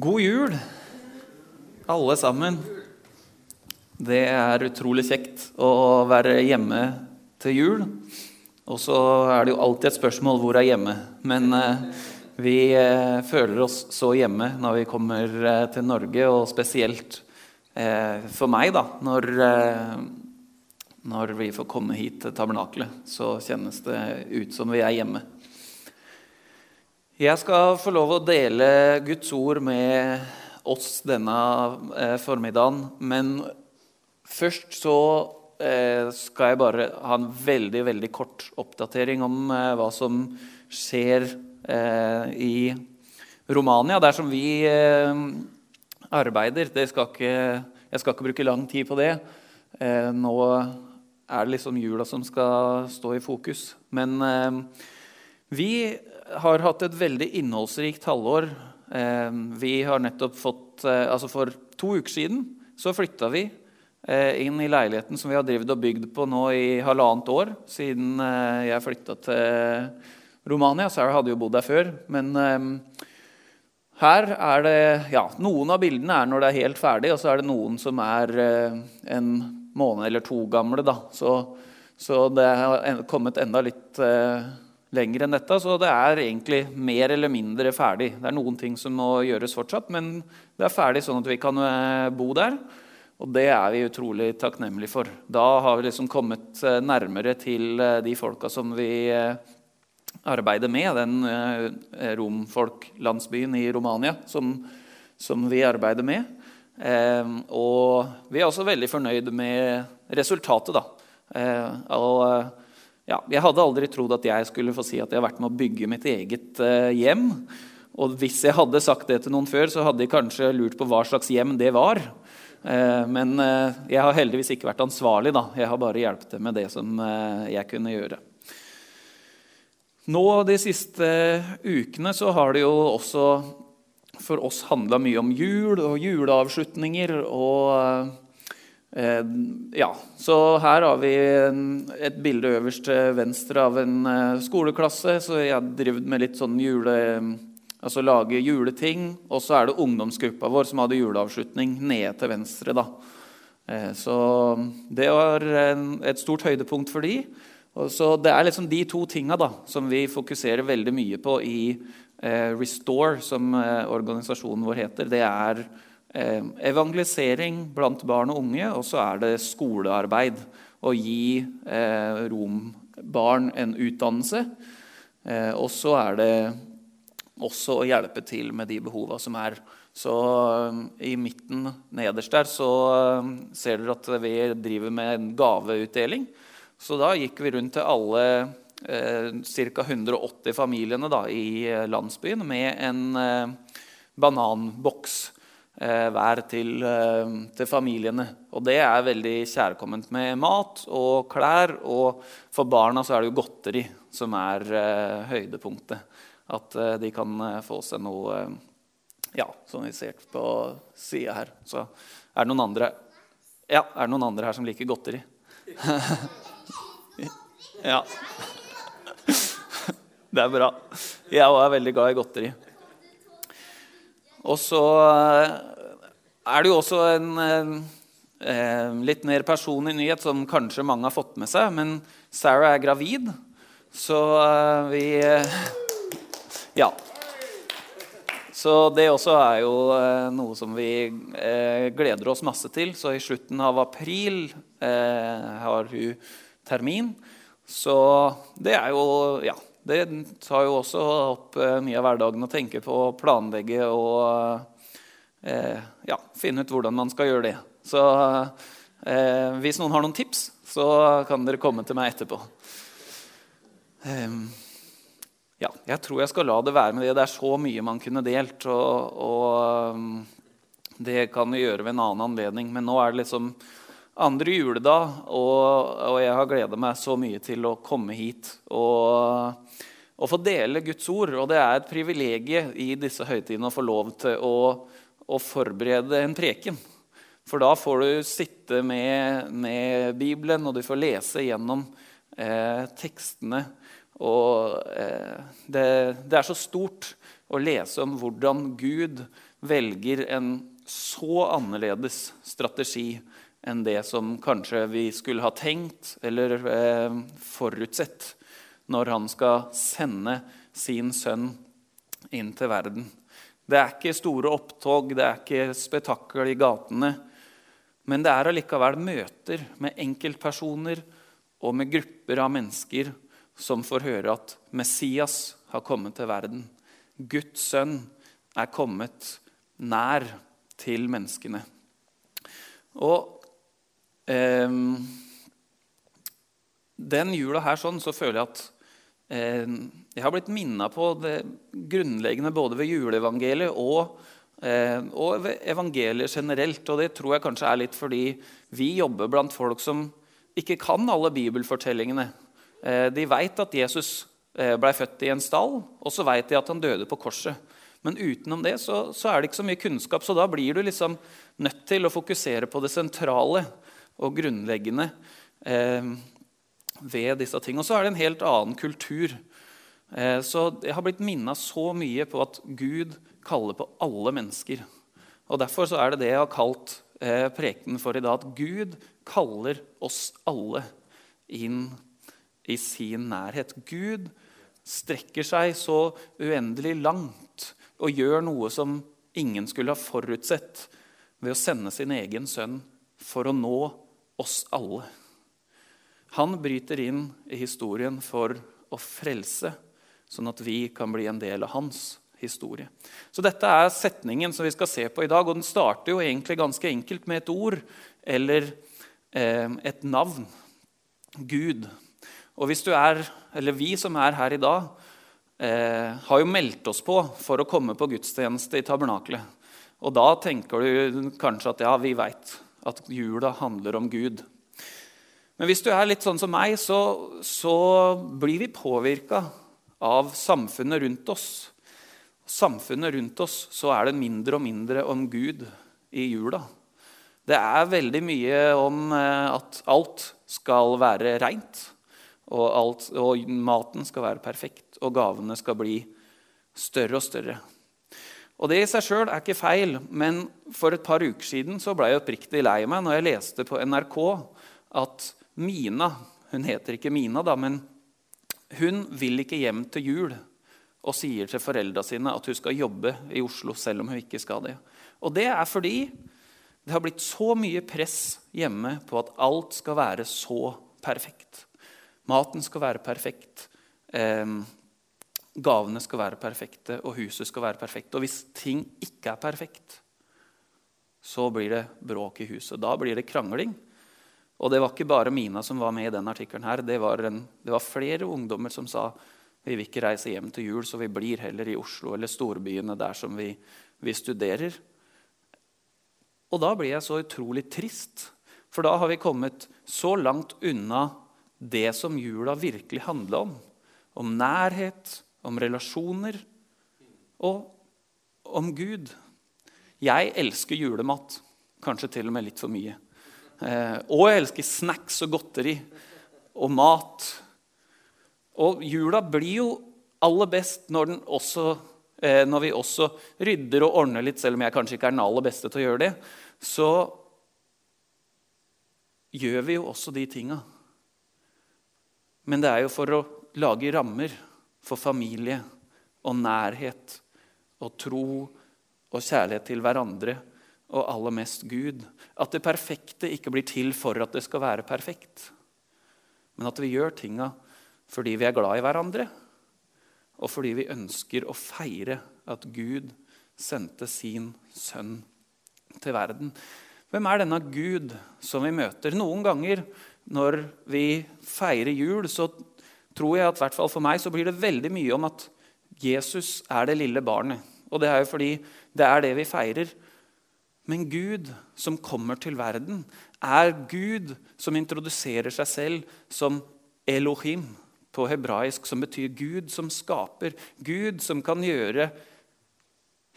God jul, alle sammen. Det er utrolig kjekt å være hjemme til jul. Og så er det jo alltid et spørsmål hvor er hjemme. Men eh, vi eh, føler oss så hjemme når vi kommer eh, til Norge, og spesielt for meg, da, når, når vi får komme hit til tabernakelet, så kjennes det ut som vi er hjemme. Jeg skal få lov å dele Guds ord med oss denne eh, formiddagen. Men først så eh, skal jeg bare ha en veldig veldig kort oppdatering om eh, hva som skjer i Romania, der som vi arbeider. Skal ikke, jeg skal ikke bruke lang tid på det. Nå er det liksom jula som skal stå i fokus. Men vi har hatt et veldig innholdsrikt halvår. Eh, vi har nettopp fått eh, Altså for to uker siden så flytta vi eh, inn i leiligheten som vi har drevet og bygd på nå i halvannet år, siden jeg flytta til Romania. Sarah hadde jo bodd der før. Men her er det Ja, noen av bildene er når det er helt ferdig, og så er det noen som er en måned eller to gamle. da. Så, så det har kommet enda litt lenger enn dette, så det er egentlig mer eller mindre ferdig. Det er noen ting som må gjøres fortsatt, men det er ferdig sånn at vi kan eh, bo der. Og det er vi utrolig takknemlige for. Da har vi liksom kommet eh, nærmere til eh, de folka som vi arbeider med, den romfolklandsbyen i Romania som, som vi arbeider med. Og vi er også veldig fornøyd med resultatet, da. Og ja, jeg hadde aldri trodd at jeg skulle få si at jeg har vært med å bygge mitt eget uh, hjem. Og hvis jeg hadde sagt det til noen før, så hadde de kanskje lurt på hva slags hjem det var. Uh, men uh, jeg har heldigvis ikke vært ansvarlig. da. Jeg har bare hjulpet til med det som jeg kunne gjøre. Nå De siste ukene så har det jo også for oss handla mye om jul og juleavslutninger. og Eh, ja, så her har vi et bilde øverst til venstre av en eh, skoleklasse. Så jeg har drevet med litt sånn jule... Altså lage juleting. Og så er det ungdomsgruppa vår som hadde juleavslutning nede til venstre. da. Eh, så det var et stort høydepunkt for de. Så det er liksom de to tinga da, som vi fokuserer veldig mye på i Restore, som organisasjonen vår heter. Det er Eh, evangelisering blant barn og unge, og så er det skolearbeid. Å gi eh, rombarn en utdannelse. Eh, og så er det også å hjelpe til med de behova som er. Så I midten nederst der så ser dere at vi driver med en gaveutdeling. Så da gikk vi rundt til alle eh, ca. 180 familiene da, i landsbyen med en eh, bananboks eh, hver til, eh, til, familiene. Og det er veldig kjærkomment med mat og klær. Og for barna så er det jo godteri som er eh, høydepunktet. At eh, de kan eh, få seg noe eh, Ja, som vi ser på sida her. Så er det noen andre Ja, er det noen andre her som liker godteri? ja. Det er bra. Jeg òg er veldig glad i godteri. Og så eh, er det jo også en eh, litt mer personlig nyhet som kanskje mange har fått med seg. Men Sarah er gravid, så eh, vi eh, Ja. Så det også er jo eh, noe som vi eh, gleder oss masse til. Så i slutten av april har hun termin. Så det er jo Ja. Det tar jo også opp eh, mye av hverdagen å tenke på å planlegge og eh, ja, finne ut hvordan man skal gjøre det. Så eh, hvis noen har noen tips, så kan dere komme til meg etterpå. Eh, ja, jeg tror jeg skal la det være med det. Det er så mye man kunne delt. Og, og um, det kan vi gjøre ved en annen anledning. Men nå er det liksom andre juledag, og, og jeg har gleda meg så mye til å komme hit og, og, få dele Guds ord. Og det er et privilegium i disse høytidene å få lov til å, å forberede en preken. For da får du sitte med, med Bibelen, og du får lese gjennom eh, tekstene. Og eh, det, det, er så stort å lese om hvordan Gud velger en så annerledes strategi enn det som kanskje vi skulle ha tenkt eller eh, forutsett når han skal sende sin sønn inn til verden. Det er ikke store opptog, det er ikke spetakkel i gatene. Men det er allikevel møter med enkeltpersoner og med grupper av mennesker som får høre at Messias har kommet til verden. Guds sønn er kommet nær til menneskene. Og eh, den jula her sånn, så føler jeg at jeg har blitt minna på det grunnleggende både ved juleevangeliet og, eh, og ved evangeliet generelt. Og det tror jeg kanskje er litt fordi vi jobber blant folk som ikke kan alle bibelfortellingene. Eh, de veit at Jesus blei ble født i en stall, og så veit de at han døde på korset. Men utenom det så, så, er det ikke så mye kunnskap, så da blir du liksom nødt til å fokusere på det sentrale og grunnleggende eh, ved disse tingene. Og så er det en helt annen kultur. Eh, så jeg har blitt minna så mye på at Gud kaller på alle mennesker. Og Derfor så er det det jeg har kalt eh, prekenen for i dag, at Gud kaller oss alle inn i sin nærhet. Gud strekker seg så uendelig langt og gjør noe som ingen skulle ha forutsett, ved å sende sin egen sønn for å nå oss alle. Han bryter inn i historien for å frelse, sånn at vi kan bli en del av hans historie. Så Dette er setningen som vi skal se på i dag. og Den starter jo egentlig ganske enkelt med et ord eller eh, et navn. Gud. Og hvis du er, eller vi som er her i dag, eh, har jo meldt oss på for å komme på gudstjeneste i tabernakelet. Og da tenker du kanskje at ja, vi veit at jula handler om Gud. Men hvis du er litt sånn som meg, så, så blir vi påvirka av samfunnet rundt oss. Samfunnet rundt oss så er det mindre og mindre om Gud i jula. Det er veldig mye om eh, at alt skal være reint. Og, alt, og, maten skal være perfekt, og gavene skal bli større og større. Og Det i seg sjøl er ikke feil, men for et par uker siden så ble jeg oppriktig lei meg når jeg leste på NRK at Mina Hun heter ikke Mina, da, men hun vil ikke hjem til jul og sier til foreldra sine at hun skal jobbe i Oslo selv om hun ikke skal det. Og det er fordi det har blitt så mye press hjemme på at alt skal være så perfekt. Maten skal være perfekt. Eh, gavene skal være perfekte, og huset skal være perfekt. Og hvis ting ikke er perfekt, så blir det bråk i huset. Da blir det krangling. Og det var ikke bare Mina som var med i den artikkelen. Det det var flere ungdommer som sa vi vil ikke reise hjem til jul, så vi blir heller i Oslo eller storbyene der som vi, vi studerer. Og da blir jeg så utrolig trist, for da har vi kommet så langt unna det som jula virkelig handla om. Om nærhet, om relasjoner og om Gud. Jeg elsker julemat. Kanskje til og med litt for mye. Eh, og jeg elsker snacks og godteri og mat. Og jula blir jo aller best når, også, eh, når vi også rydder og ordner litt, selv om jeg kanskje ikke er den aller beste til å gjøre det. Så gjør vi jo også de tinga. Men det er jo for å lage rammer for familie og nærhet og tro og kjærlighet til hverandre og aller mest Gud. At det perfekte ikke blir til for at det skal være perfekt. Men at vi gjør tinga fordi vi er glad i hverandre, og fordi vi ønsker å feire at Gud sendte sin sønn til verden. Hvem er denne Gud som vi møter? Noen ganger når vi feirer jul, så tror jeg at for meg så blir det veldig mye om at Jesus er det lille barnet. Og det er jo fordi det er det vi feirer. Men Gud som kommer til verden, er Gud som introduserer seg selv som Elohim på hebraisk, som betyr Gud som skaper. Gud som kan gjøre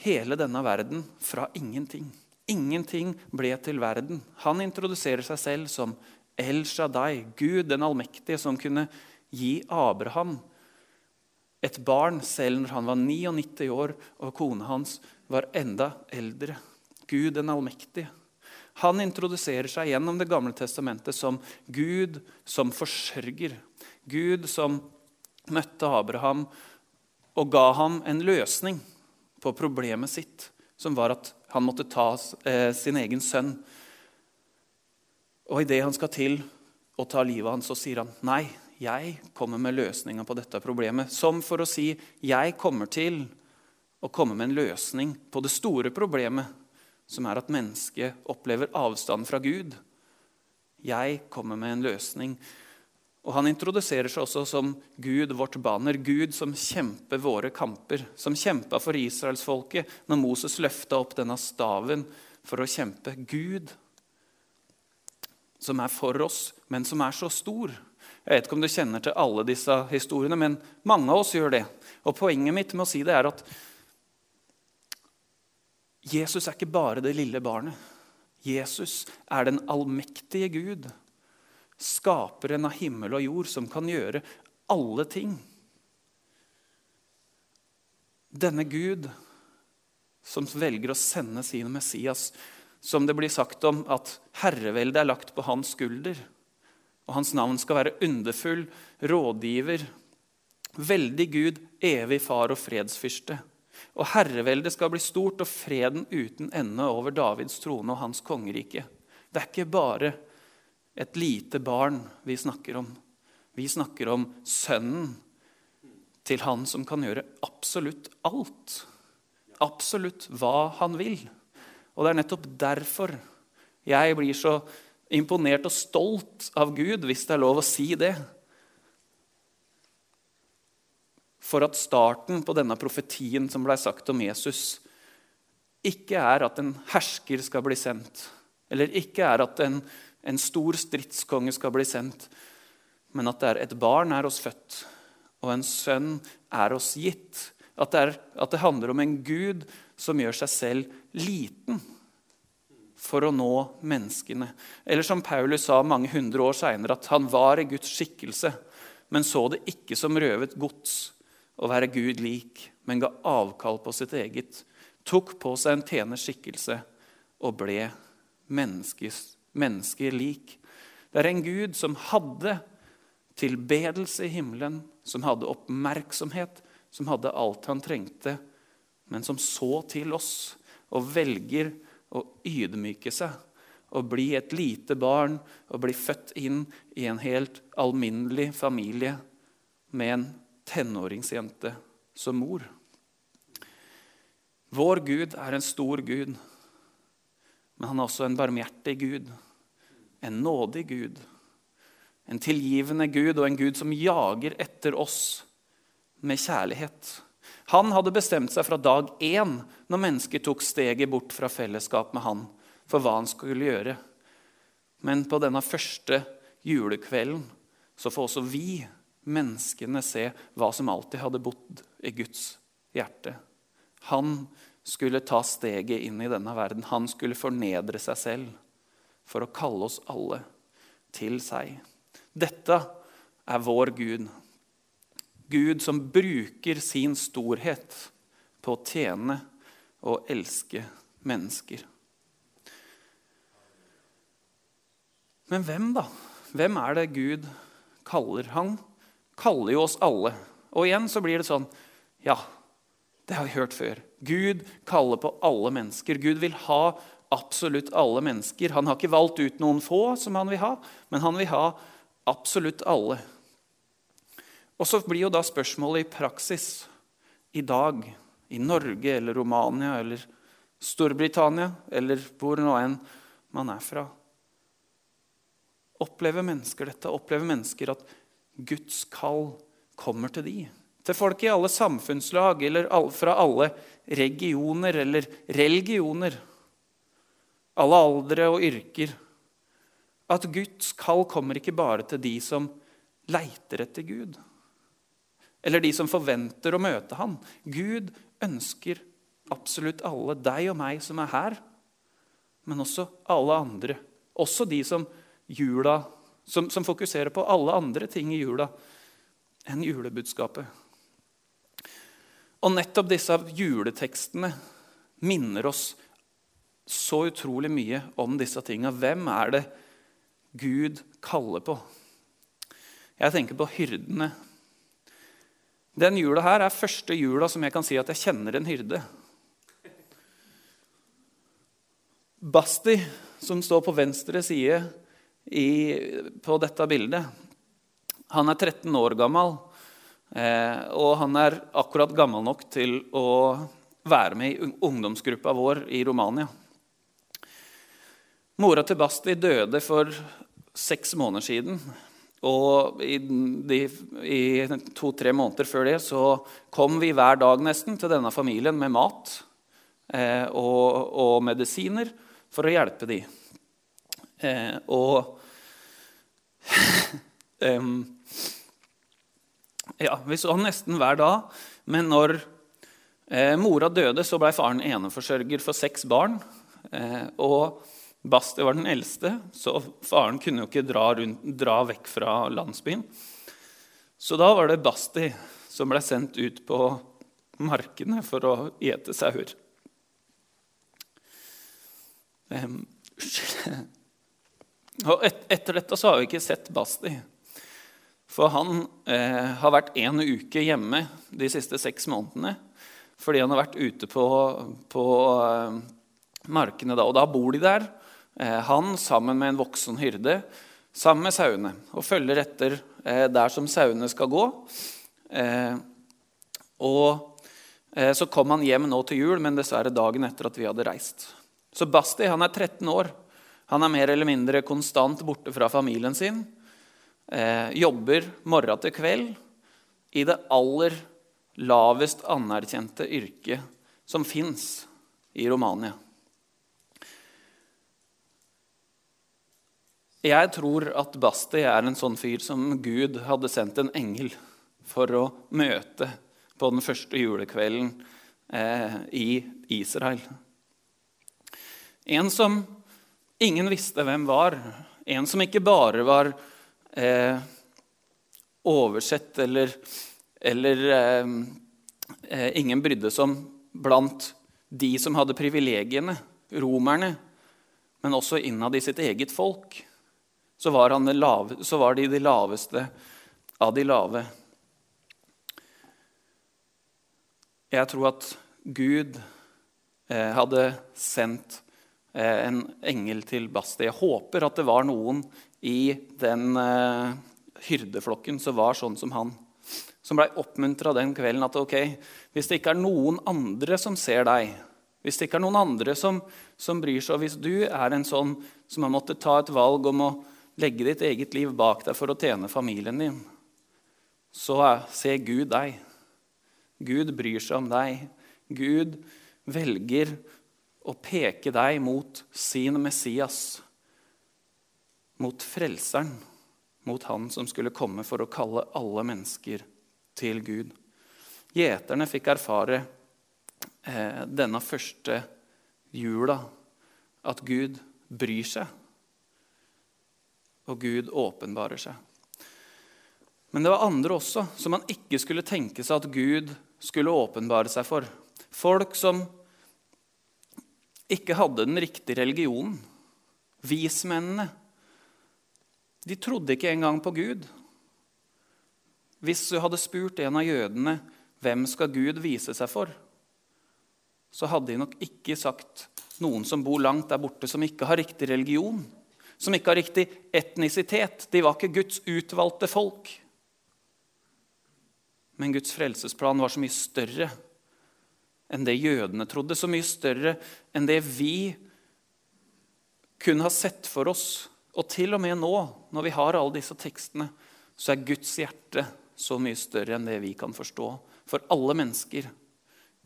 hele denne verden fra ingenting. Ingenting ble til verden. Han introduserer seg selv som El Shaddai, Gud den allmektige, som kunne gi Abraham et barn selv når han var 99 år og kona hans var enda eldre. Gud den allmektige. Han introduserer seg gjennom Det gamle testamentet som Gud som forsørger. Gud som møtte Abraham og ga ham en løsning på problemet sitt, som var at han måtte ta eh, sin egen sønn. Og idet han skal til å ta livet hans, så sier han nei, jeg kommer med løsninga på dette problemet. Som for å si jeg kommer til å komme med en løsning på det store problemet, som er at mennesket opplever avstand fra Gud. Jeg kommer med en løsning. Og Han introduserer seg også som Gud, vårt banner. Gud som kjemper våre kamper. Som kjempa for israelsfolket når Moses løfta opp denne staven for å kjempe. Gud som er for oss, men som er så stor. Jeg vet ikke om du kjenner til alle disse historiene, men mange av oss gjør det. Og Poenget mitt med å si det er at Jesus er ikke bare det lille barnet. Jesus er den allmektige Gud, skaperen av himmel og jord, som kan gjøre alle ting. Denne Gud som velger å sende sin Messias, som det blir sagt om at herreveldet er lagt på hans skulder. Og hans navn skal være underfull, rådgiver, veldig Gud, evig far og fredsfyrste. Og herreveldet skal bli stort og freden uten ende over Davids trone og hans kongerike. Det er ikke bare et lite barn vi snakker om. Vi snakker om sønnen til han som kan gjøre absolutt alt. Absolutt hva han vil. Og det er nettopp derfor jeg blir så imponert og stolt av Gud, hvis det er lov å si det. For at starten på denne profetien som ble sagt om Jesus, ikke er at en hersker skal bli sendt, eller ikke er at en, en stor stridskonge skal bli sendt, men at det er et barn er oss født, og en sønn er oss gitt. At det, er, at det handler om en Gud som gjør seg selv liten for å nå menneskene. Eller som Paulus sa mange hundre år seinere, at han var i Guds skikkelse, men så det ikke som røvet gods å være Gud lik, men ga avkall på sitt eget, tok på seg en tjeners skikkelse og ble mennesker lik. Det er en Gud som hadde tilbedelse i himmelen, som hadde oppmerksomhet, som hadde alt han trengte, men som så til oss og velger å ydmyke seg å bli et lite barn og bli født inn i en helt alminnelig familie med en tenåringsjente som mor. Vår Gud er en stor Gud, men han er også en barmhjertig Gud. En nådig Gud. En tilgivende Gud og en Gud som jager etter oss med kjærlighet. Han hadde bestemt seg fra dag én når mennesker tok steget bort fra fellesskap med han, for hva han skulle gjøre. Men på denne første julekvelden så får også vi, menneskene, se hva som alltid hadde bodd i Guds hjerte. Han skulle ta steget inn i denne verden. Han skulle fornedre seg selv for å kalle oss alle til seg. Dette er vår Gud. Gud som bruker sin storhet på å tjene og elske mennesker. Men hvem, da? Hvem er det Gud kaller? Han kaller jo oss alle. Og igjen så blir det sånn Ja, det har vi hørt før. Gud kaller på alle mennesker. Gud vil ha absolutt alle mennesker. Han har ikke valgt ut noen få som han vil ha, men han vil ha absolutt alle. Og så blir jo da spørsmålet i praksis i dag, i Norge eller Romania eller Storbritannia eller hvor nå enn man er fra Opplever mennesker dette? Opplever mennesker at Guds kall kommer til de? Til folk i alle samfunnslag eller fra alle regioner eller religioner. Alle aldre og yrker. At Guds kall kommer ikke bare til de som leiter etter Gud eller de som forventer å møte ham. Gud ønsker absolutt alle, deg og meg som er her, men også alle andre. Også de som, jula, som, som fokuserer på alle andre ting i jula enn julebudskapet. Og nettopp disse juletekstene minner oss så utrolig mye om disse tinga. Hvem er det Gud kaller på? Jeg tenker på hyrdene. Den jula her er første jula som jeg kan si at jeg kjenner en hyrde. Basti, som står på venstre side i, på dette bildet, han er 13 år gammel. Eh, og han er akkurat gammel nok til å være med i ungdomsgruppa vår i Romania. Mora til Basti døde for seks måneder siden. Og i, i to-tre måneder før det så kom vi hver dag nesten til denne familien med mat eh, og, og, medisiner for å hjelpe dem. Eh, og um, Ja, vi så nesten hver dag. Men når eh, mora døde, så ble faren eneforsørger for seks barn. Eh, og Basti var den eldste, så faren kunne jo ikke dra, rundt, dra, vekk fra landsbyen. Så da var det Basti som ble sendt ut på markene for å ete sauer. Um, og et, etter dette så har vi ikke sett Basti. For han eh, har vært en uke hjemme de siste seks månedene fordi han har vært ute på, på eh, markene da. Og da bor de der Eh, han sammen med en voksen hyrde, sammen med sauene, og følger etter eh, der som sauene skal gå. Eh, og så kom han hjem nå til jul, men dessverre dagen etter at vi hadde reist. Så Basti han er 13 år. Han er mer eller mindre konstant borte fra familien sin. jobber morgen til kveld i det aller lavest anerkjente yrket som fins i Romania. Jeg tror at Basti er en sånn fyr som Gud hadde sendt en engel for å møte på den første julekvelden eh, i Israel. En som ingen visste hvem var. En som ikke bare var eh, oversett eller, eller eh, eh ingen brydde seg om blant de som hadde privilegiene, romerne, men også innad i sitt eget folk så var, lave, så var de de laveste av de lave. Jeg tror at Gud eh, hadde sendt en engel til Basti. Jeg håper at det var noen i den eh, hyrdeflokken som var sånn som han. Som ble oppmuntra den kvelden at ok, hvis det ikke er noen andre som ser deg, hvis det ikke er noen andre som, som bryr seg, og hvis du er en sånn som har måttet ta et valg om å legge ditt eget liv bak deg for å tjene familien din, så ser Gud deg. Gud bryr seg om deg. Gud velger å peke deg mot sin Messias, mot Frelseren, mot Han som skulle komme for å kalle alle mennesker til Gud. Gjeterne fikk erfare eh, denne første jula at Gud bryr seg og Gud åpenbarer seg. Men det var andre også som man ikke skulle tenke seg at Gud skulle åpenbare seg for. Folk som ikke hadde den riktige religionen. Vismennene. De trodde ikke engang på Gud. Hvis du hadde spurt en av jødene hvem skal Gud vise seg for, så hadde de nok ikke sagt noen som bor langt der borte, som ikke har riktig religion som ikke har riktig etnisitet. De var ikke Guds utvalgte folk. Men Guds frelsesplan var så mye større enn det jødene trodde, så mye større enn det vi kunne ha sett for oss. Og til og med nå, når vi har alle disse tekstene, så er Guds hjerte så mye større enn det vi kan forstå. For alle mennesker.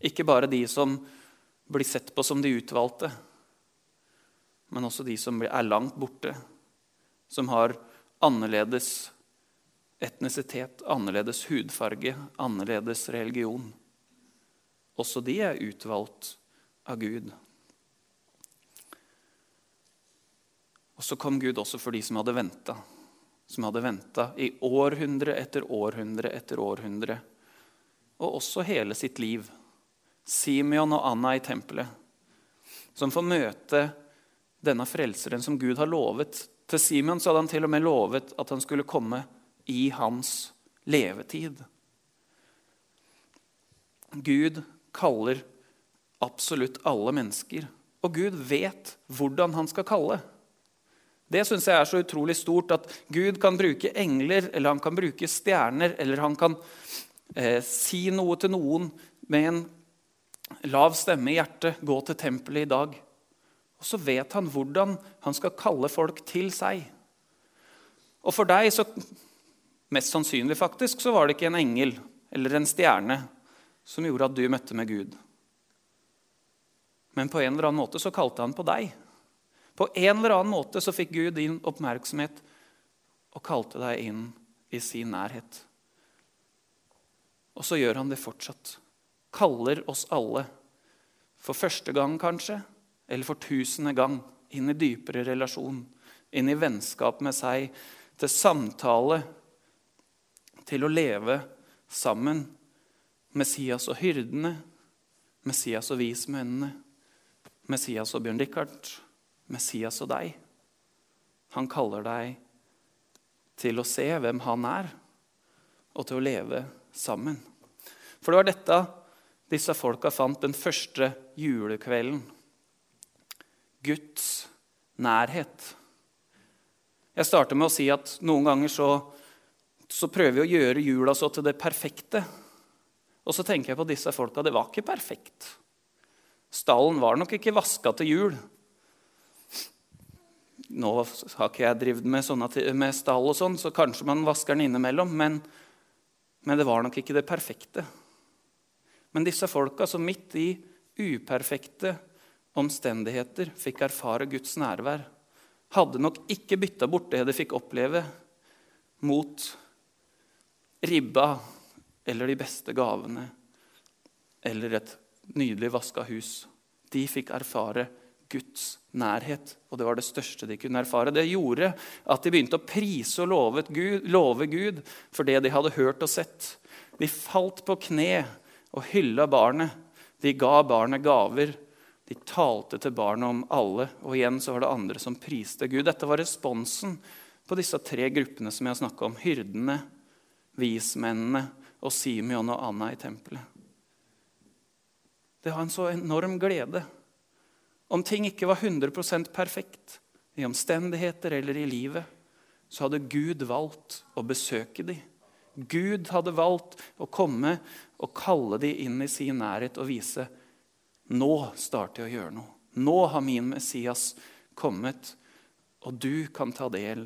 Ikke bare de som blir sett på som de utvalgte, men også de som er langt borte, som har annerledes etnisitet, annerledes hudfarge, annerledes religion. Også de er utvalgt av Gud. Og så kom Gud også for de som hadde venta. Som hadde venta i århundre etter århundre etter århundre og også hele sitt liv. Simeon og Anna i tempelet, som får møte denne frelseren som Gud har lovet. Til Simeon hadde han til og med lovet at han skulle komme i hans levetid. Gud kaller absolutt alle mennesker, og Gud vet hvordan han skal kalle. Det syns jeg er så utrolig stort at Gud kan bruke engler, eller han kan bruke stjerner, eller han kan eh, si noe til noen med en lav stemme i hjertet. Gå til tempelet i dag. Og så vet han hvordan han skal kalle folk til seg. Og for deg, så mest sannsynlig faktisk, så var det ikke en engel eller en stjerne som gjorde at du møtte med Gud. Men på en eller annen måte så kalte han på deg. På en eller annen måte så fikk Gud din oppmerksomhet og kalte deg inn i sin nærhet. Og så gjør han det fortsatt. Kaller oss alle, for første gang kanskje, eller for tusende gang, inn i dypere relasjon, inn i vennskap med seg, til samtale, til å leve sammen. Messias og hyrdene, Messias og vismennene, Messias og Bjørn Richard, Messias og deg. Han kaller deg til å se hvem han er, og til å leve sammen. For det var dette disse folka fant den første julekvelden. Guds nærhet. Jeg starter med å si at noen ganger så, så prøver vi å gjøre jula så til det perfekte. Og så tenker jeg på disse folka. Det var ikke perfekt. Stallen var nok ikke vaska til jul. Nå har ikke jeg drevet med, med stall, og sånn, så kanskje man vasker den innimellom. Men, men, det var nok ikke det perfekte. Men disse folka som midt i uperfekte omstendigheter fikk erfare Guds nærvær, hadde nok ikke bytta bort det de fikk oppleve, mot ribba eller de beste gavene eller et nydelig vaska hus. De fikk erfare Guds nærhet, og det var det største de kunne erfare. Det gjorde at de begynte å prise og love Gud, love Gud for det de hadde hørt og sett. De falt på kne og hylla barnet. De ga barnet gaver. De talte til barnet om alle. Og igjen så var det andre som priste Gud. Dette var responsen på disse tre gruppene som jeg har snakka om. Hyrdene, vismennene og Simeon og Anna i tempelet. Det har en så enorm glede om ting ikke var 100% perfekt i omstendigheter eller i livet, så hadde Gud valgt å besøke dem. Gud hadde valgt å komme og kalle dem inn i sin nærhet og vise nå starter jeg å gjøre noe. Nå har min Messias kommet, og du kan ta del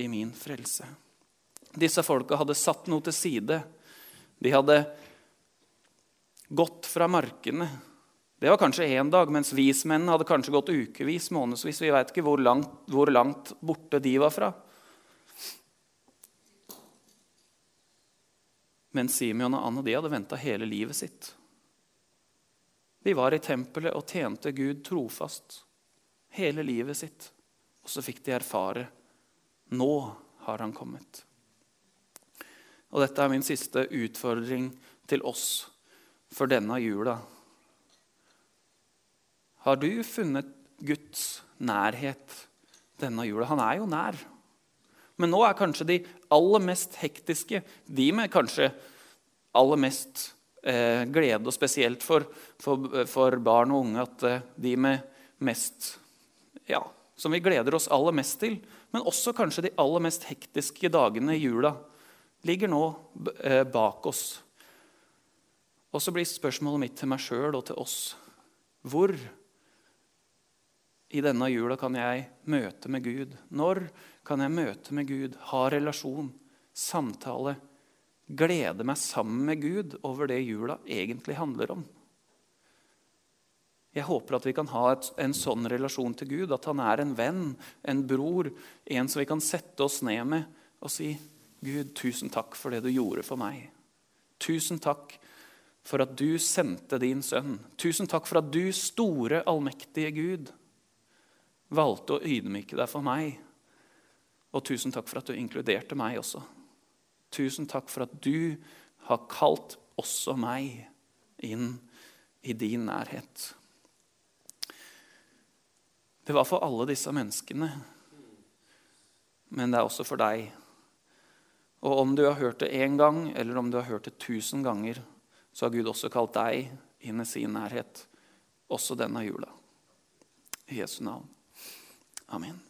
i min frelse. Disse folka hadde satt noe til side. De hadde gått fra markene det var kanskje én dag, mens vismennene hadde kanskje gått ukevis, månedsvis. Vi veit ikke hvor langt, hvor langt, borte de var fra. Men Simeon og Anne de hadde venta hele livet sitt. De var i tempelet og tjente Gud trofast hele livet sitt. Og så fikk de erfare nå har han kommet. Og dette er min siste utfordring til oss for denne jula. Har du funnet Guds nærhet denne jula? Han er jo nær. Men nå er kanskje de aller mest hektiske, de med kanskje aller mest eh, glede, og spesielt for, for, for, barn og unge, at eh, de med mest Ja, som vi gleder oss aller mest til, men også kanskje de aller mest hektiske dagene i jula, ligger nå eh, bak oss. Og så blir spørsmålet mitt til meg sjøl og til oss hvor i denne jula kan jeg møte med Gud? Når kan jeg møte med Gud, ha relasjon, samtale, glede meg sammen med Gud over det jula egentlig handler om? Jeg håper at vi kan ha et, en sånn relasjon til Gud, at han er en venn, en bror, en som vi kan sette oss ned med og si Gud, tusen takk for det du gjorde for meg. Tusen takk for at du sendte din sønn. Tusen takk for at du, store, allmektige Gud, valgte å ydmyke deg for meg. Og tusen takk for at du inkluderte meg også. Tusen takk for at du har kalt også meg inn i din nærhet. Det var for alle disse menneskene, men det er også for deg. Og om du har hørt det én gang, eller om du har hørt det tusen ganger, så har Gud også kalt deg inn i sin nærhet, også denne jula. I Jesu navn. Amen.